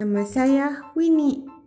Nama saya Winnie.